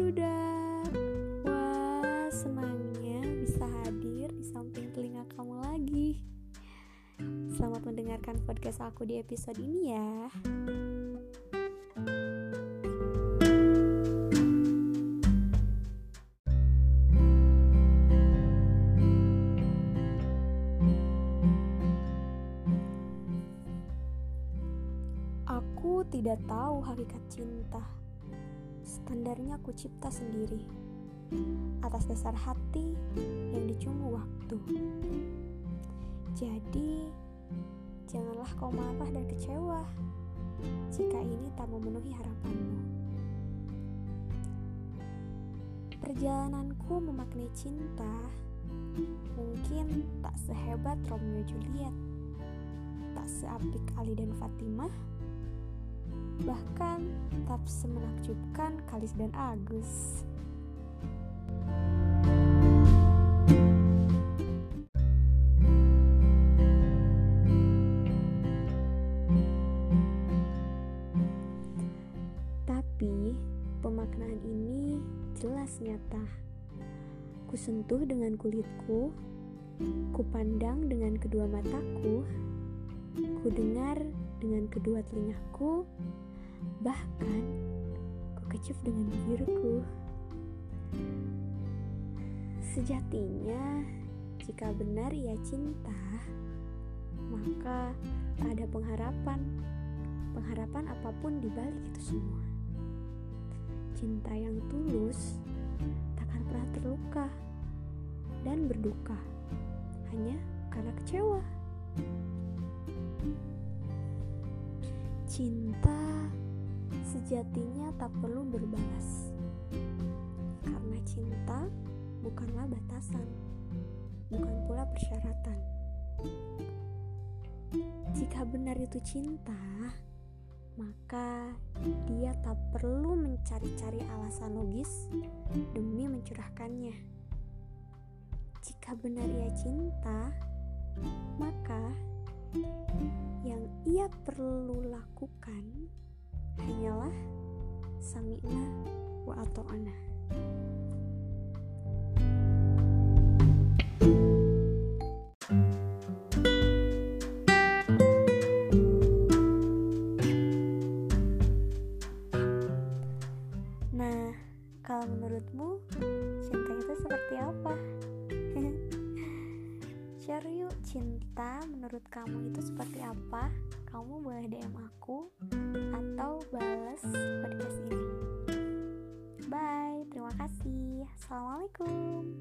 brudak Wah senangnya bisa hadir di samping telinga kamu lagi. Selamat mendengarkan podcast aku di episode ini ya. Aku tidak tahu hakikat cinta. Standarnya aku cipta sendiri atas dasar hati yang dicunggu waktu. Jadi, janganlah kau marah dan kecewa jika ini tak memenuhi harapanmu. Perjalananku memaknai cinta mungkin tak sehebat Romeo Juliet, tak seapik Ali dan Fatimah, bahkan tak semenakjubkan Kalis dan Agus. Tapi pemaknaan ini jelas nyata. Kusentuh dengan kulitku, kupandang dengan kedua mataku, kudengar dengan kedua telingaku, bahkan kukecup dengan bibirku. Sejatinya, jika benar ia cinta, maka ada pengharapan, pengharapan apa pun di balik itu semua. Cinta yang tulus takkan pernah terluka dan berduka hanya karena kecewa. Cinta sejatinya tak perlu berbalas, karena cinta bukanlah batasan, bukan pula persyaratan. Jika benar itu cinta, maka dia tak perlu mencari-cari alasan logis demi mencurahkannya. Jika benar ia cinta, maka yang ia perlu lakukan hanyalah sami'na wa ato'ana. Nah, kalau menurutmu cinta itu seperti apa? Share yuk cinta menurut kamu itu seperti apa? Kamu boleh DM aku atau balas podcast ini. Bye, terima kasih. Assalamualaikum.